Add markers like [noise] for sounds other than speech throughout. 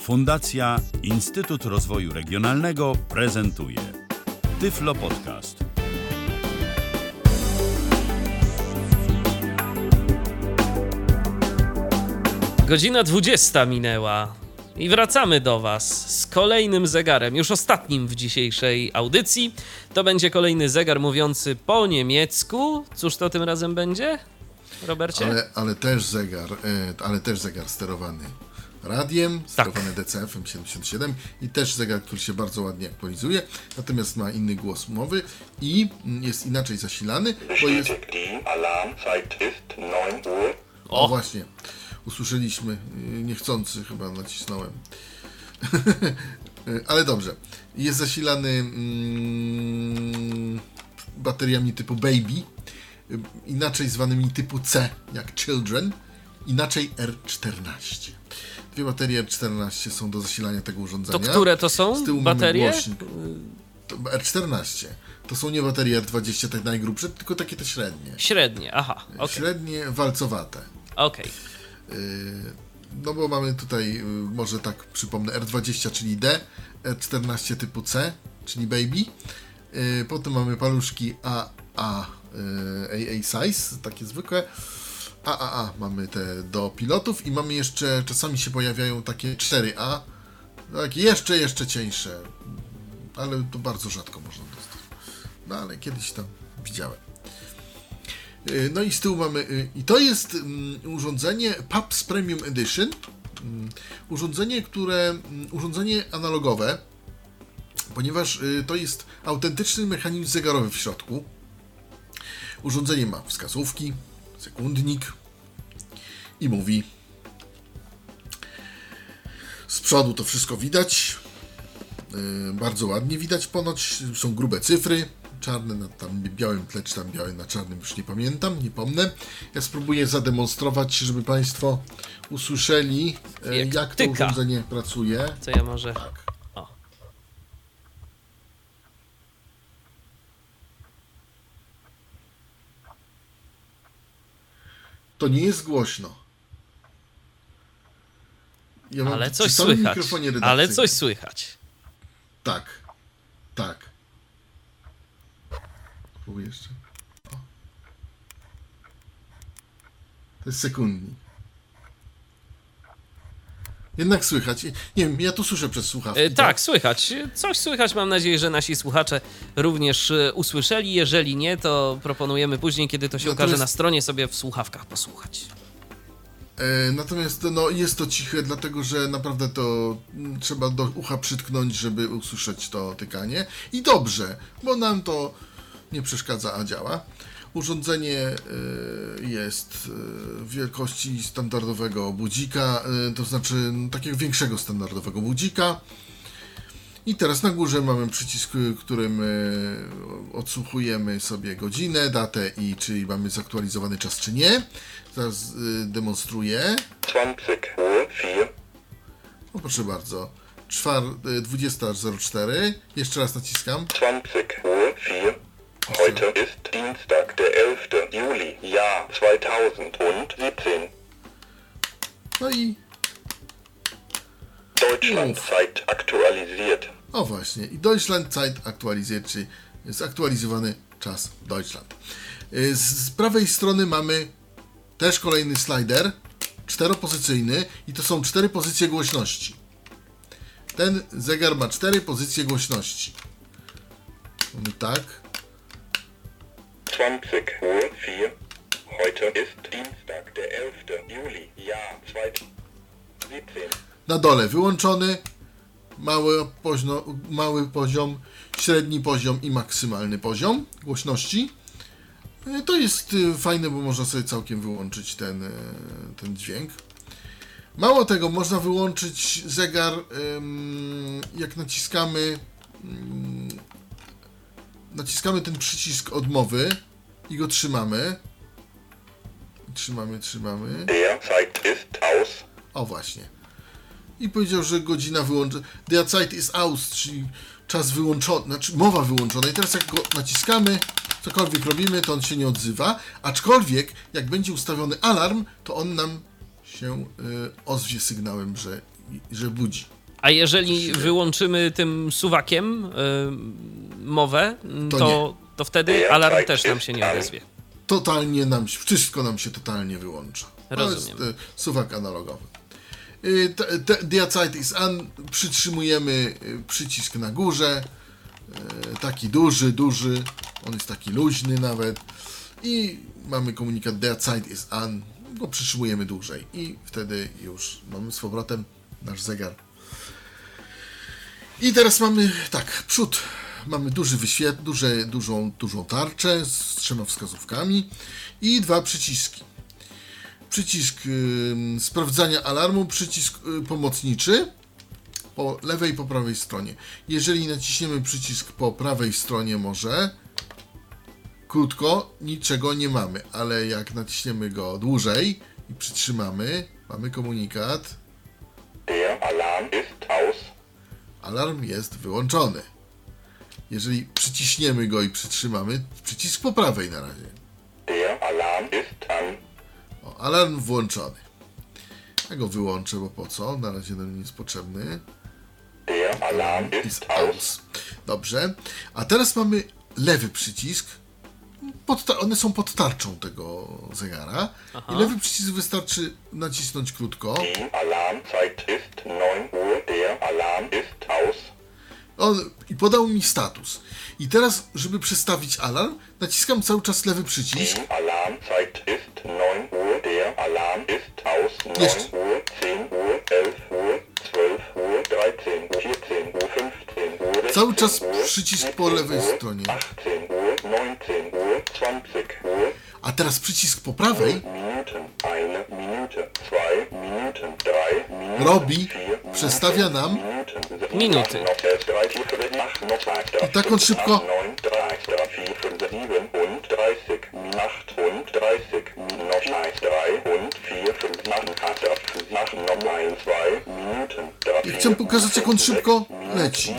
Fundacja Instytut Rozwoju Regionalnego prezentuje Tyflo Podcast. Godzina 20 minęła i wracamy do Was z kolejnym zegarem, już ostatnim w dzisiejszej audycji. To będzie kolejny zegar mówiący po niemiecku. Cóż to tym razem będzie, Robercie? Ale, ale też zegar, e, ale też zegar sterowany radiem, sterowany DCF-em 77 i też zegar, który się bardzo ładnie aktualizuje, natomiast ma inny głos mowy i jest inaczej zasilany, bo jest... Bestätigt die Alarmzeit ist 9 Uhr. O, właśnie, usłyszeliśmy, y, niechcący chyba nacisnąłem. [laughs] Ale dobrze. Jest zasilany mm, bateriami typu Baby, y, inaczej zwanymi typu C, jak Children, inaczej R14. Dwie baterie R14 są do zasilania tego urządzenia. To które to Z są baterie? To R14. To są nie baterie R20 tak najgrubsze, tylko takie te średnie. Średnie, aha, okej, Średnie, walcowate. okej. No bo mamy tutaj, y, może tak przypomnę, R20, czyli D, R14 typu C, czyli Baby. Y, Potem mamy paluszki AA, y, AA size, takie zwykłe. AAA mamy te do pilotów i mamy jeszcze, czasami się pojawiają takie 4A, takie jeszcze, jeszcze cieńsze, ale to bardzo rzadko można dostać. No ale kiedyś tam widziałem. Y, No i z tyłu mamy, y, i to jest mm, urządzenie PAPS Premium Edition. Mm, Urządzenie, które, mm, urządzenie analogowe, ponieważ y, to jest autentyczny mechanizm zegarowy w środku. Urządzenie ma wskazówki, sekundnik i mówi. Z przodu to wszystko widać. Yy, bardzo ładnie widać ponoć. Są grube cyfry. Czarne na tam białym tle, czy tam białe na czarnym, już nie pamiętam, nie pomnę. Ja spróbuję zademonstrować, żeby Państwo usłyszeli, e, Jak jak, to urządzenie pracuje. Co ja może... Tak. To nie jest głośno. Ja mam Ale coś słychać. Ale coś słychać. Tak. Tak. Spróbuję jeszcze. O. To jest sekundnik. Jednak słychać. Nie wiem, ja tu słyszę przez słuchawki. E, tak, słychać. Coś słychać. Mam nadzieję, że nasi słuchacze również e, usłyszeli. Jeżeli nie, to proponujemy później, kiedy to się Natomiast- ukaże na stronie, sobie w słuchawkach posłuchać. E, Natomiast no, jest to ciche, dlatego że naprawdę to mm, trzeba do ucha przytknąć, żeby usłyszeć to tykanie. I dobrze, bo nam to nie przeszkadza, a działa. Urządzenie e, jest e, wielkości standardowego budzika, e, to znaczy no, takiego większego standardowego budzika. I teraz na górze mamy przycisk, którym odsłuchujemy sobie godzinę, datę i czy mamy zaktualizowany czas, czy nie. Zaraz demonstruję. 20 Uhr 4. No proszę bardzo. Czwar, y, 20.04. Jeszcze raz naciskam. 20 Uhr 4. Heute ist Dienstag, der 11. Juli, Jahr 2017. No i Deutschlandzeit aktualisiert. o właśnie. I Deutschland Zeit aktualisiert, czyli zaktualizowany czas Deutschland. Y, Z, z prawej strony mamy też kolejny slider, czteropozycyjny i to są cztery pozycje głośności. Ten zegar ma cztery pozycje głośności. Mamy tak. 20 Uhr 4. Heute ist Dienstag, der 11. Juli, Jahr 2017. Na dole wyłączony, mały, pozno, mały poziom, średni poziom i maksymalny poziom głośności. E, To jest y, fajne, bo można sobie całkiem wyłączyć ten, e, ten dźwięk. Mało tego, można wyłączyć zegar, jak naciskamy, ym, naciskamy ten przycisk odmowy i go trzymamy. Trzymamy, trzymamy. Der Zeit ist aus. O właśnie. I powiedział, że godzina wyłączona. Der Zeit ist aus, czyli czas wyłączony, znaczy mowa wyłączona. I teraz jak go naciskamy, cokolwiek robimy, to on się nie odzywa. Aczkolwiek, jak będzie ustawiony alarm, to on nam się y, ozwie sygnałem, że że budzi. A jeżeli wyłączymy tym suwakiem y, mowę, To to, to, wtedy alarm też nam się nie odezwie. Totalnie nam się, wszystko nam się totalnie wyłącza. Rozumiem. To jest e, suwak analogowy. Y, Zeit is an, przytrzymujemy y, przycisk na górze, y, taki duży, duży, on jest taki luźny nawet i mamy komunikat Der Zeit is an, go przytrzymujemy dłużej i wtedy już mamy z powrotem nasz zegar. I teraz mamy tak, przód. Mamy duży wyświet, duże, dużą, dużą tarczę z trzema wskazówkami i dwa przyciski. Przycisk ym, sprawdzania alarmu, przycisk y, pomocniczy po lewej i po prawej stronie. Jeżeli naciśniemy przycisk po prawej stronie może, krótko, niczego nie mamy, ale jak naciśniemy go dłużej i przytrzymamy, mamy komunikat, Der Alarm ist aus. Alarm jest wyłączony. Jeżeli przyciśniemy go i przytrzymamy, przycisk po prawej na razie. Alarm an. O, alarm włączony. Ja go wyłączę, bo po co? Na razie nam nie jest potrzebny. Alarm ist aus. Dobrze. A teraz mamy lewy przycisk. Pod ta- one są pod tarczą tego zegara. I lewy przycisk wystarczy nacisnąć krótko. Die Alarmzeit ist 9 Uhr. Der Alarm ist aus. On, I podał mi status. I teraz, żeby przestawić alarm, naciskam cały czas lewy przycisk. Die Alarmzeit ist 9 Uhr. Der Alarm ist aus. 9 Jeszcze. Uhr, 10 Uhr, 11 Uhr, 12 Uhr, 13 Uhr, 14 Uhr, 15 Uhr, Cały 16 czas Uhr, przycisk 17 po lewej Uhr, stronie. 18 Uhr, 19 Uhr, 20 Uhr, A teraz przycisk po prawej robi, przestawia nam Minuty. I tak on szybko- Ja chcę pokazać, jak on szybko leci.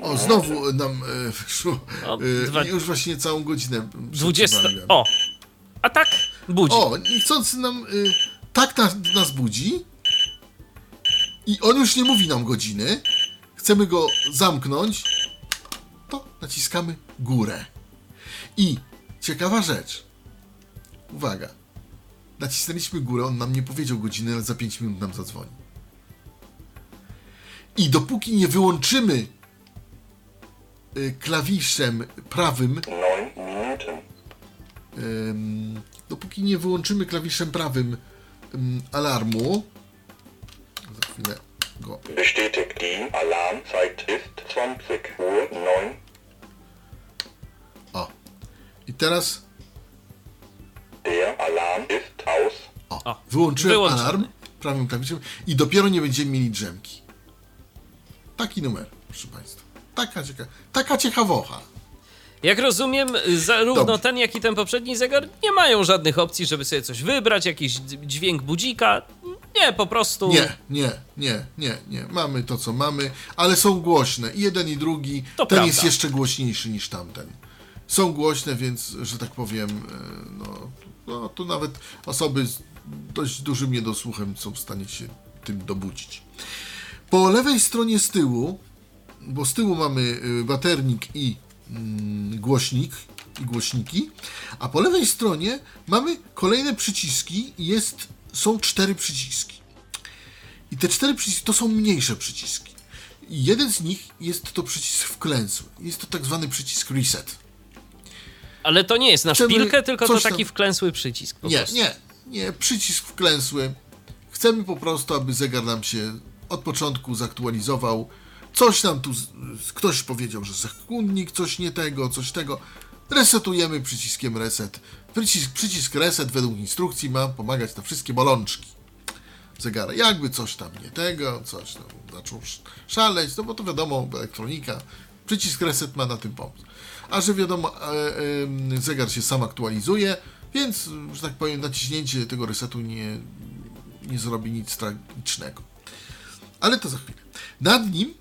O, znowu nam e, wyszło. E, dwa- Już właśnie całą godzinę. 20. przewaliłem. O! A tak budzi. O, niechcący nam y, tak nas, nas budzi. I on już nie mówi nam godziny. Chcemy go zamknąć. To naciskamy górę. I ciekawa rzecz. Uwaga. Nacisnęliśmy górę, on nam nie powiedział godziny, ale za 5 minut nam zadzwoni. I dopóki nie wyłączymy y, klawiszem prawym Ym, dopóki nie wyłączymy klawiszem prawym ym, alarmu, za chwilę go. Bestätigt die Alarmzeit ist 20 Uhr 9. O. I teraz Der Alarm ist aus. o, O, wyłączyłem wyłączony. alarm prawym klawiszem i dopiero nie będziemy mieli drzemki. Taki numer, proszę Państwa. Taka, cieka taka ciekawocha. Jak rozumiem, zarówno Dobrze. ten, jak i ten poprzedni zegar nie mają żadnych opcji, żeby sobie coś wybrać, jakiś dźwięk budzika. Nie, po prostu. Nie, nie, nie, nie, nie. Mamy to, co mamy, ale są głośne. I jeden, i drugi. To Ten prawda. jest jeszcze głośniejszy niż tamten. Są głośne, więc, że tak powiem, e, no, no tu nawet osoby z dość dużym niedosłuchem są w stanie się tym dobudzić. Po lewej stronie z tyłu, bo z tyłu mamy y, baternik i głośnik i głośniki, a po lewej stronie mamy kolejne przyciski i jest, są cztery przyciski. I te cztery przyciski to są mniejsze przyciski. I jeden z nich jest to przycisk wklęsły. Jest to tak zwany przycisk reset. Ale to nie jest na Chcemy szpilkę, tylko to coś tam- taki wklęsły przycisk. Nie, prostu. nie, nie, przycisk wklęsły. Chcemy po prostu, aby zegar nam się od początku zaktualizował. Coś nam tu, ktoś powiedział, że sekundnik, coś nie tego, coś tego. Resetujemy przyciskiem reset. Przycisk, przycisk reset według instrukcji ma pomagać na wszystkie bolączki zegara. Jakby coś tam nie tego, coś tam zaczął sz- szaleć, no bo to wiadomo, elektronika. Przycisk reset ma na tym pomóc. A że wiadomo, e, zegar się sam aktualizuje, więc, że tak powiem, naciśnięcie tego resetu nie, nie zrobi nic tragicznego. Ale to za chwilę. Nad nim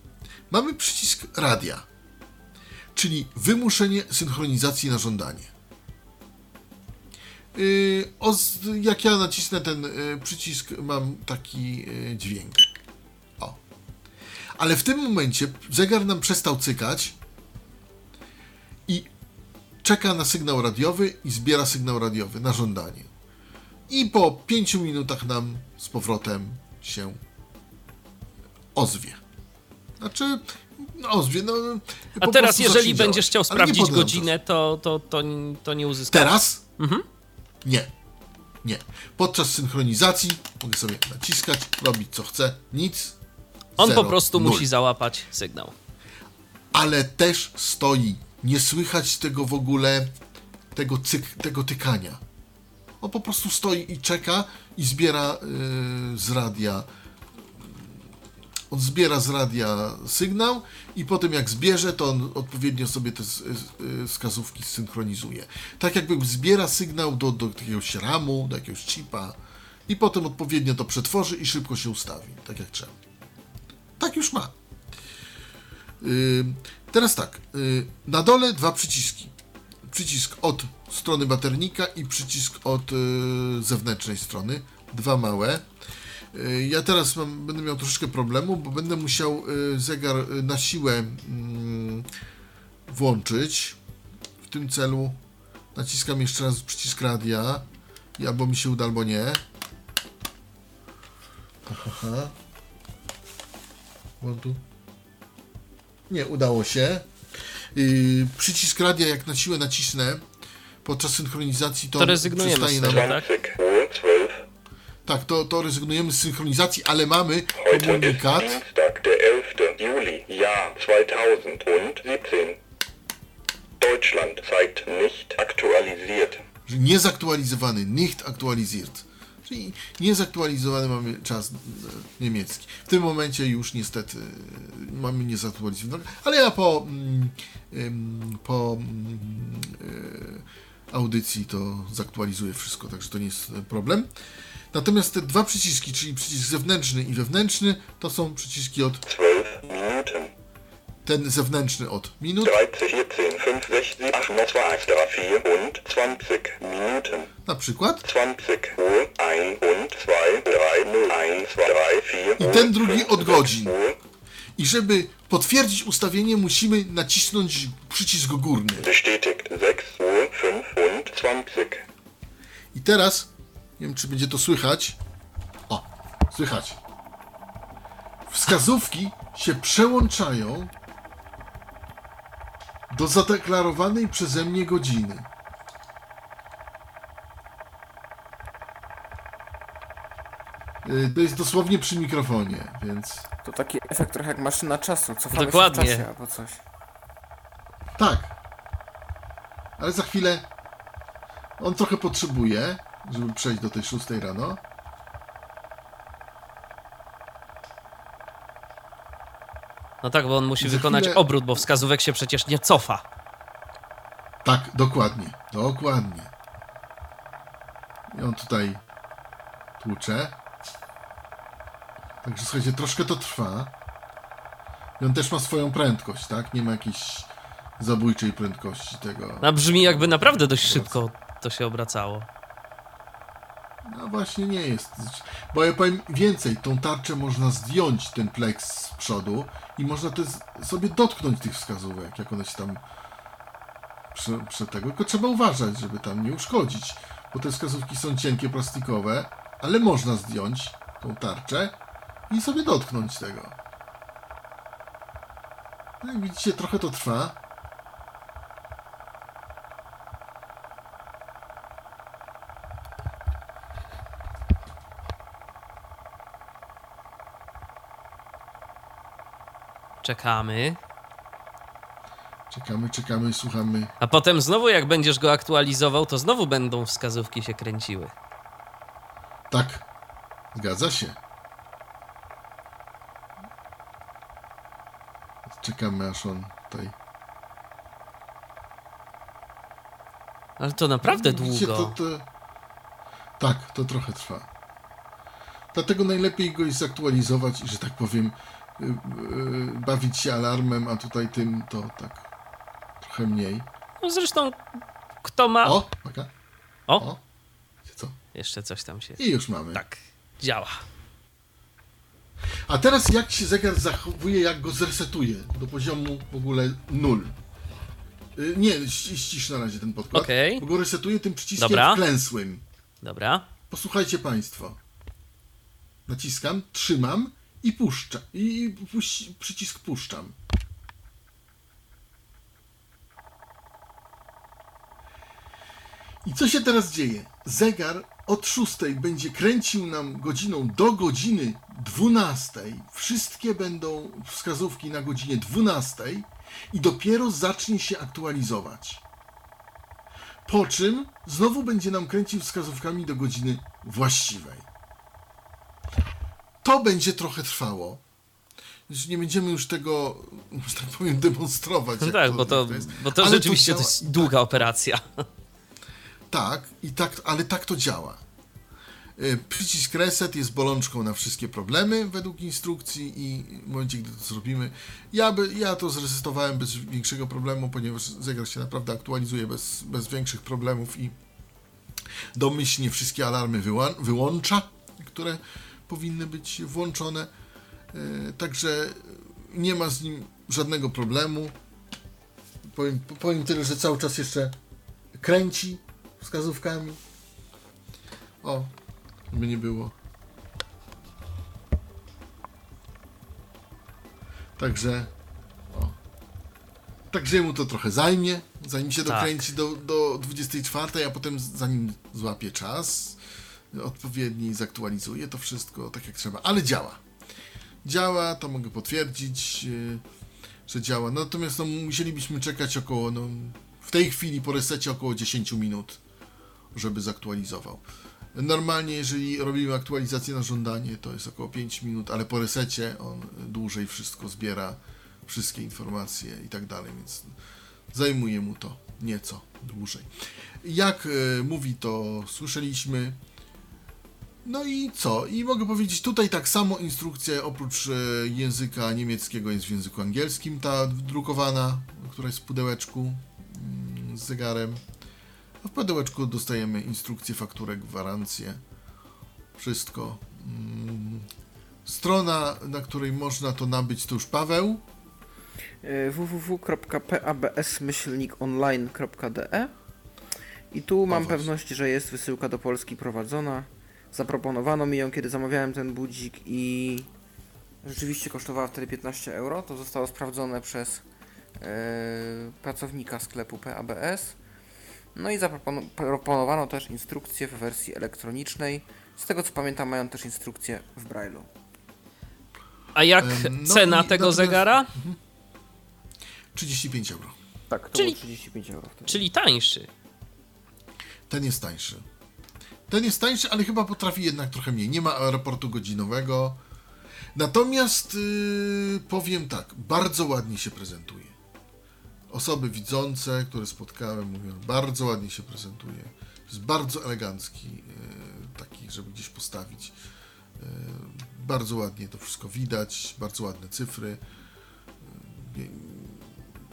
mamy przycisk radia, czyli wymuszenie synchronizacji na żądanie. Os, jak ja nacisnę ten y, przycisk, mam taki y, dźwięk. O. Ale w tym momencie zegar nam przestał cykać i czeka na sygnał radiowy i zbiera sygnał radiowy na żądanie. I po 5 minutach nam z powrotem się ozwie. Znaczy, no, no. A teraz, jeżeli będziesz działać. chciał sprawdzić godzinę, to, to, to, to nie uzyskasz. Teraz? Mhm. Nie. Nie. Podczas synchronizacji mogę sobie naciskać, robić co chcę, nic. On zero, po prostu musi załapać sygnał. Ale też stoi. Nie słychać tego w ogóle, tego, cyk, tego tykania. On po prostu stoi i czeka i zbiera yy, z radia. On zbiera z radia sygnał i potem jak zbierze, to on odpowiednio sobie te s- y, wskazówki synchronizuje. Tak jakby zbiera sygnał do, do jakiegoś ramu, do jakiegoś chipa i potem odpowiednio to przetworzy i szybko się ustawi, tak jak trzeba. Tak już ma. Y, Teraz tak, y, na dole dwa przyciski. Przycisk od strony baternika i przycisk od y, zewnętrznej strony. Dwa małe. Y, Ja teraz mam, będę miał troszeczkę problemu, bo będę musiał y, zegar y, na siłę mm, włączyć. W tym celu naciskam jeszcze raz przycisk radia. I albo mi się uda, albo nie. Aha. Two. Nie, udało się. Yy, przycisk radia, jak na siłę nacisnę podczas synchronizacji, to, To rezygnujemy przestaje z nam... Tak. 20 Uhr 12. Tak, to, to rezygnujemy z synchronizacji, ale mamy komunikat. Dienstag, der 11. Juli, Jahr 2017. Deutschland zeigt nicht aktualisiert. niezaktualizowany, nicht aktualisiert. Czyli niezaktualizowany mamy czas e, niemiecki. W tym momencie już niestety e, mamy niezaktualizowany, ale ja po, mm, po mm, e, audycji to zaktualizuję wszystko, także to nie jest problem. Natomiast te dwa przyciski, czyli przycisk zewnętrzny i wewnętrzny, to są przyciski od 12 Minuten. ten zewnętrzny od minut, 13, 14, 5, 6, 7, 8, 9, 2, 3, 4 und 20 Minuten. na przykład, 20 Uhr 1 und 2, 3, 0, 1, 2, 3, 4 I ten drugi od 5, godzin. 6 Uhr. i żeby potwierdzić ustawienie, musimy nacisnąć przycisk górny. Bestätigt 6 Uhr 5 und 20. I teraz, nie wiem czy będzie to słychać. O, słychać. Wskazówki się przełączają do zadeklarowanej przeze mnie godziny. Y, To jest dosłownie przy mikrofonie, więc To taki efekt trochę jak maszyna czasu, cofamy Dokładnie. się w czasie albo coś. tak. Ale za chwilę on trochę potrzebuje, żeby przejść do tej 6 rano. No tak, bo on musi Za wykonać chwilę- obrót, bo wskazówek się przecież nie cofa. Tak, dokładnie, dokładnie. I on tutaj tłucze. Także słuchajcie, troszkę to trwa. I on też ma swoją prędkość, tak? Nie ma jakiejś zabójczej prędkości tego. No brzmi jakby naprawdę dość szybko to się obracało. Właśnie nie jest. Bo ja powiem więcej, tą tarczę można zdjąć, ten pleks z przodu i można też sobie dotknąć tych wskazówek, jak one się tam przy, przy tego. Tylko trzeba uważać, żeby tam nie uszkodzić, bo te wskazówki są cienkie, plastikowe, ale można zdjąć tą tarczę i sobie dotknąć tego. No jak widzicie, trochę to trwa. Czekamy. Czekamy, czekamy, słuchamy. A potem znowu jak będziesz go aktualizował, to znowu będą wskazówki się kręciły. Tak, zgadza się. Czekamy aż on tutaj. Ale to naprawdę Widzicie, długo. To, to... Tak, to trochę trwa. Dlatego najlepiej go jest zaktualizować i, że tak powiem, bawić się alarmem, a tutaj tym to tak trochę mniej. No zresztą, kto ma... O, uwaga. O, O, Jeszcze coś tam się... I już mamy. Tak, działa. A teraz jak się zegar zachowuje, jak go zresetuje do poziomu w ogóle 0? Y, Nie, ści- ścisz na razie ten podkład. Okej. Bo go resetuje tym przyciskiem Dobra. wklęsłym. Dobra. Posłuchajcie Państwo. Naciskam, trzymam i puszczam. I puś- przycisk puszczam. I co się teraz dzieje? Zegar od 6 będzie kręcił nam godziną do godziny 12. Wszystkie będą wskazówki na godzinie 12 i dopiero zacznie się aktualizować. Po czym znowu będzie nam kręcił wskazówkami do godziny właściwej. To będzie trochę trwało. Nie będziemy już tego, że tak powiem, demonstrować. No tak, bo to, jest. bo to Ale rzeczywiście to działa- jest długa operacja. [laughs] Tak, i tak, ale tak to działa. Y, Przycisk reset jest bolączką na wszystkie problemy według instrukcji i w momencie, gdy to zrobimy, ja, by, ja to zresetowałem bez większego problemu, ponieważ zegar się naprawdę aktualizuje bez, bez większych problemów i domyślnie wszystkie alarmy wyłącza, które powinny być włączone. Y, Także nie ma z nim żadnego problemu. Powiem, powiem tyle, że cały czas jeszcze kręci wskazówkami. O, by nie było. Także, o. Także mu to trochę zajmie, zanim się Tak. dokręci do, do 24, a potem zanim złapie czas odpowiedni, zaktualizuje to wszystko tak jak trzeba, ale działa. Działa, to mogę potwierdzić, yy, że działa. Natomiast no, musielibyśmy czekać około, no, w tej chwili po resecie około 10 minut, żeby zaktualizował. Normalnie, jeżeli robimy aktualizację na żądanie, to jest około 5 minut, ale po resecie on dłużej wszystko zbiera, wszystkie informacje i tak dalej, więc zajmuje mu to nieco dłużej. Jak e, mówi, to słyszeliśmy. No i co? I mogę powiedzieć, tutaj tak samo instrukcja oprócz e, języka niemieckiego jest w języku angielskim, ta drukowana, która jest w pudełeczku mm, z zegarem. A w pudełeczku dostajemy instrukcję, fakturę, gwarancję, wszystko. Mm. Strona, na której można to nabyć, to już Paweł. Y, www.pabs-online.de i tu mam pewność, że jest wysyłka do Polski prowadzona. Zaproponowano mi ją, kiedy zamawiałem ten budzik i rzeczywiście kosztowała wtedy 15 euro. To zostało sprawdzone przez e, pracownika sklepu PABS. No i zaproponowano też instrukcję w wersji elektronicznej. Z tego co pamiętam, mają też instrukcję w Braille'u. A jak Em, no cena i tego natomiast- zegara? 35 euro. Tak, to Czyli- było 35 euro wtedy. Czyli tańszy. Ten jest tańszy. Ten jest tańszy, ale chyba potrafi jednak trochę mniej. Nie ma raportu godzinowego. Natomiast yy, powiem tak, bardzo ładnie się prezentuje. Osoby widzące, które spotkałem, mówią, bardzo ładnie się prezentuje. Jest bardzo elegancki, yy, taki, żeby gdzieś postawić. Yy, bardzo ładnie to wszystko widać, bardzo ładne cyfry. Yy,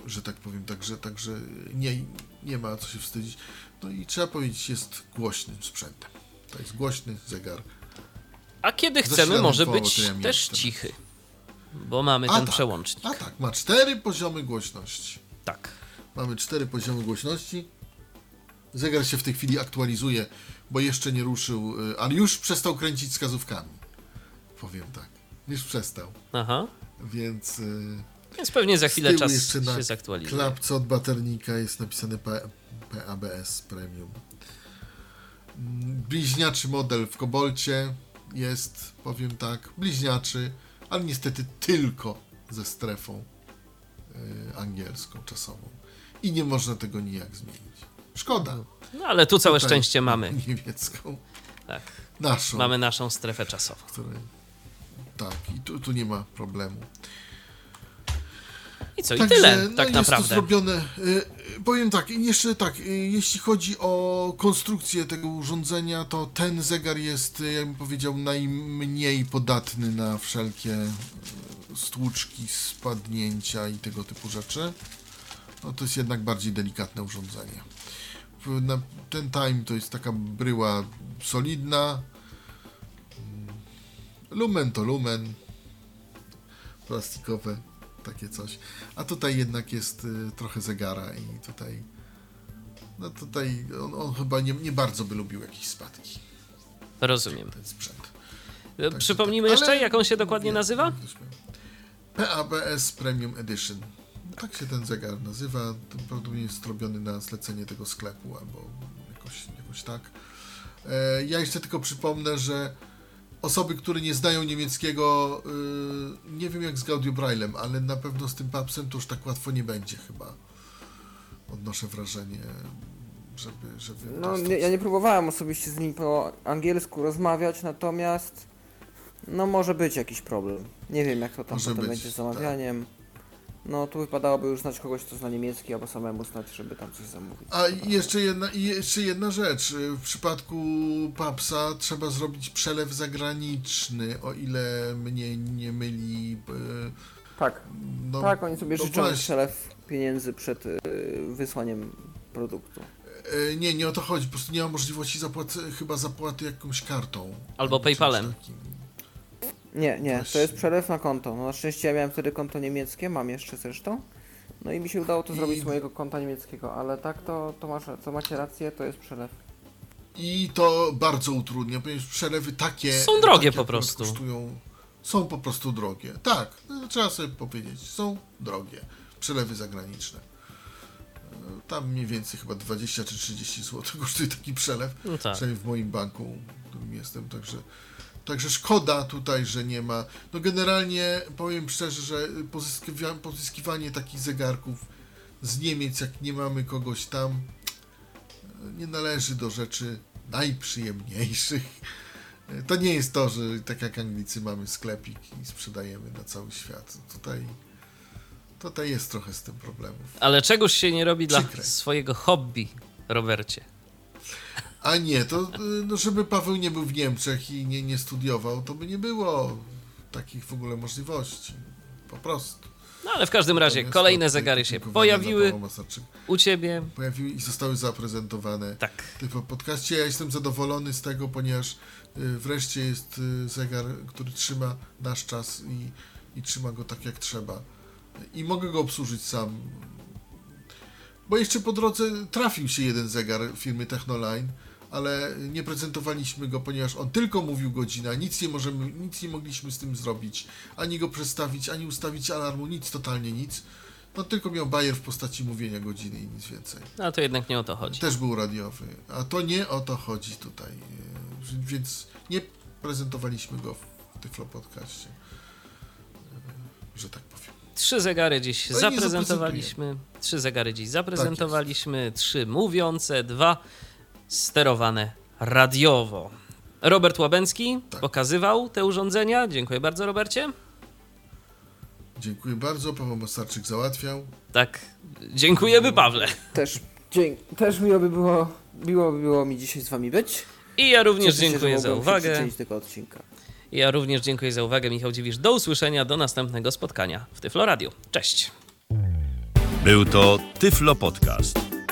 że tak powiem, także, także nie, nie ma co się wstydzić. No i trzeba powiedzieć, jest głośnym sprzętem. To jest głośny zegar. A kiedy chcemy, może być też cichy. Bo mamy A ten tak, przełącznik. A tak, ma cztery poziomy głośności. Tak. Mamy cztery poziomy głośności. Zegar się w tej chwili aktualizuje, bo jeszcze nie ruszył, y, ale już przestał kręcić wskazówkami. Powiem tak. Już przestał. Aha. Więc y, Więc pewnie za chwilę czas się zaktualizuje. klapce od baternika jest napisane PABS Premium. Bliźniaczy model w Kobolcie jest, powiem tak, bliźniaczy, ale niestety tylko ze strefą y, angielską, czasową. I nie można tego nijak zmienić. Szkoda. No ale tu całe Tutaj szczęście mamy. Niemiecką. Tak. Naszą. Mamy naszą strefę czasową. Której... Tak, i tu, tu nie ma problemu. I co, i Także, tyle no, tak jest naprawdę. To zrobione. Y, powiem tak, i jeszcze tak, y, jeśli chodzi o konstrukcję tego urządzenia, to ten zegar jest, y, jakbym powiedział, najmniej podatny na wszelkie stłuczki, spadnięcia i tego typu rzeczy. No to jest jednak bardziej delikatne urządzenie. Ten time to jest taka bryła solidna. Mm, Lumen to lumen. Plastikowe, takie coś. A tutaj jednak jest y, trochę zegara i tutaj. No tutaj on, on chyba nie, nie bardzo by lubił jakieś spadki, Rozumiem. ten sprzęt. Także Przypomnijmy tak. jeszcze, jak on się dokładnie mówię, nazywa? PABS Premium Edition. Tak się ten zegar nazywa. Prawdopodobnie jest robiony na zlecenie tego sklepu albo jakoś, jakoś tak. E, ja jeszcze tylko przypomnę, że osoby, które nie znają niemieckiego, y, nie wiem jak z Gaudio Braillem, ale na pewno z tym papsem to już tak łatwo nie będzie chyba. Odnoszę wrażenie, żeby... żeby No, nie, ja nie próbowałem osobiście z nim po angielsku rozmawiać, natomiast no może być jakiś problem. Nie wiem jak to tam Może potem być, będzie z zamawianiem. No tu wypadałoby już znać kogoś, kto zna niemiecki, albo samemu znać, żeby tam coś zamówić. A i jeszcze jedna, i jeszcze jedna rzecz. W przypadku Papsa trzeba zrobić przelew zagraniczny, o ile mnie nie myli. e, Tak, No, tak, oni sobie no życzą właśnie. przelew pieniędzy przed y, wysłaniem produktu. E, Nie, nie o to chodzi. Po prostu nie ma możliwości zapłaty, chyba zapłaty jakąś kartą. Albo PayPalem. takim. Nie, nie, to jest przelew na konto. No na szczęście ja miałem wtedy konto niemieckie, mam jeszcze zresztą. No i mi się udało to I- zrobić z mojego konta niemieckiego, ale tak to, to, masz, to macie rację, to jest przelew. I to bardzo utrudnia, ponieważ przelewy takie. Są drogie takie po prostu. Kosztują, są po prostu drogie. Tak, no, trzeba sobie powiedzieć. Są drogie. Przelewy zagraniczne. E, Tam mniej więcej chyba 20 czy 30 zł kosztuje taki przelew. No tak. Przynajmniej w moim banku, w którym jestem, także. Także szkoda tutaj, że nie ma. No generalnie powiem szczerze, że pozyskiwa- pozyskiwanie takich zegarków z Niemiec, jak nie mamy kogoś tam, nie należy do rzeczy najprzyjemniejszych. To nie jest to, że tak jak Anglicy mamy sklepik i sprzedajemy na cały świat. Tutaj, tutaj jest trochę z tym problemów. Ale czegoś się nie robi dla Przykre. swojego hobby, Robercie. A nie, to y, no, żeby Paweł nie był w Niemczech i nie, nie studiował, to by nie było takich w ogóle możliwości. Po prostu. No ale w każdym razie Natomiast kolejne zegary się pojawiły u ciebie. Pojawiły i zostały zaprezentowane. Tak. w podcaście. Ja jestem zadowolony z tego, ponieważ y, wreszcie jest y, zegar, który trzyma nasz czas i, i trzyma go tak jak trzeba. I mogę go obsłużyć sam. Bo jeszcze po drodze trafił się jeden zegar firmy Technoline, ale nie prezentowaliśmy go, ponieważ on tylko mówił godzina, nic nie możemy, nic nie mogliśmy z tym zrobić, ani go przestawić, ani ustawić alarmu, nic, totalnie nic. No tylko miał bajer w postaci mówienia godziny i nic więcej. No to jednak nie o to chodzi. Też był radiowy, a to nie o to chodzi tutaj, więc nie prezentowaliśmy go w Tyflo Podcaście, że tak powiem. Trzy zegary dziś No zaprezentowaliśmy. Trzy zegary dziś zaprezentowaliśmy. Trzy mówiące, dwa sterowane radiowo. Robert Łabęcki Tak. pokazywał te urządzenia. Dziękuję bardzo, Robercie. Dziękuję bardzo, Paweł Masarczyk załatwiał. Tak, dziękujemy, Pawle. Też, dzień, też miło by było, miło by było mi dzisiaj z wami być. I ja również Cieszę się, dziękuję za się uwagę. przyczynić tego odcinka. Ja również dziękuję za uwagę, Michał Dziwisz. Do usłyszenia, do następnego spotkania w Tyflo Radio. Cześć. Był to Tyflo Podcast.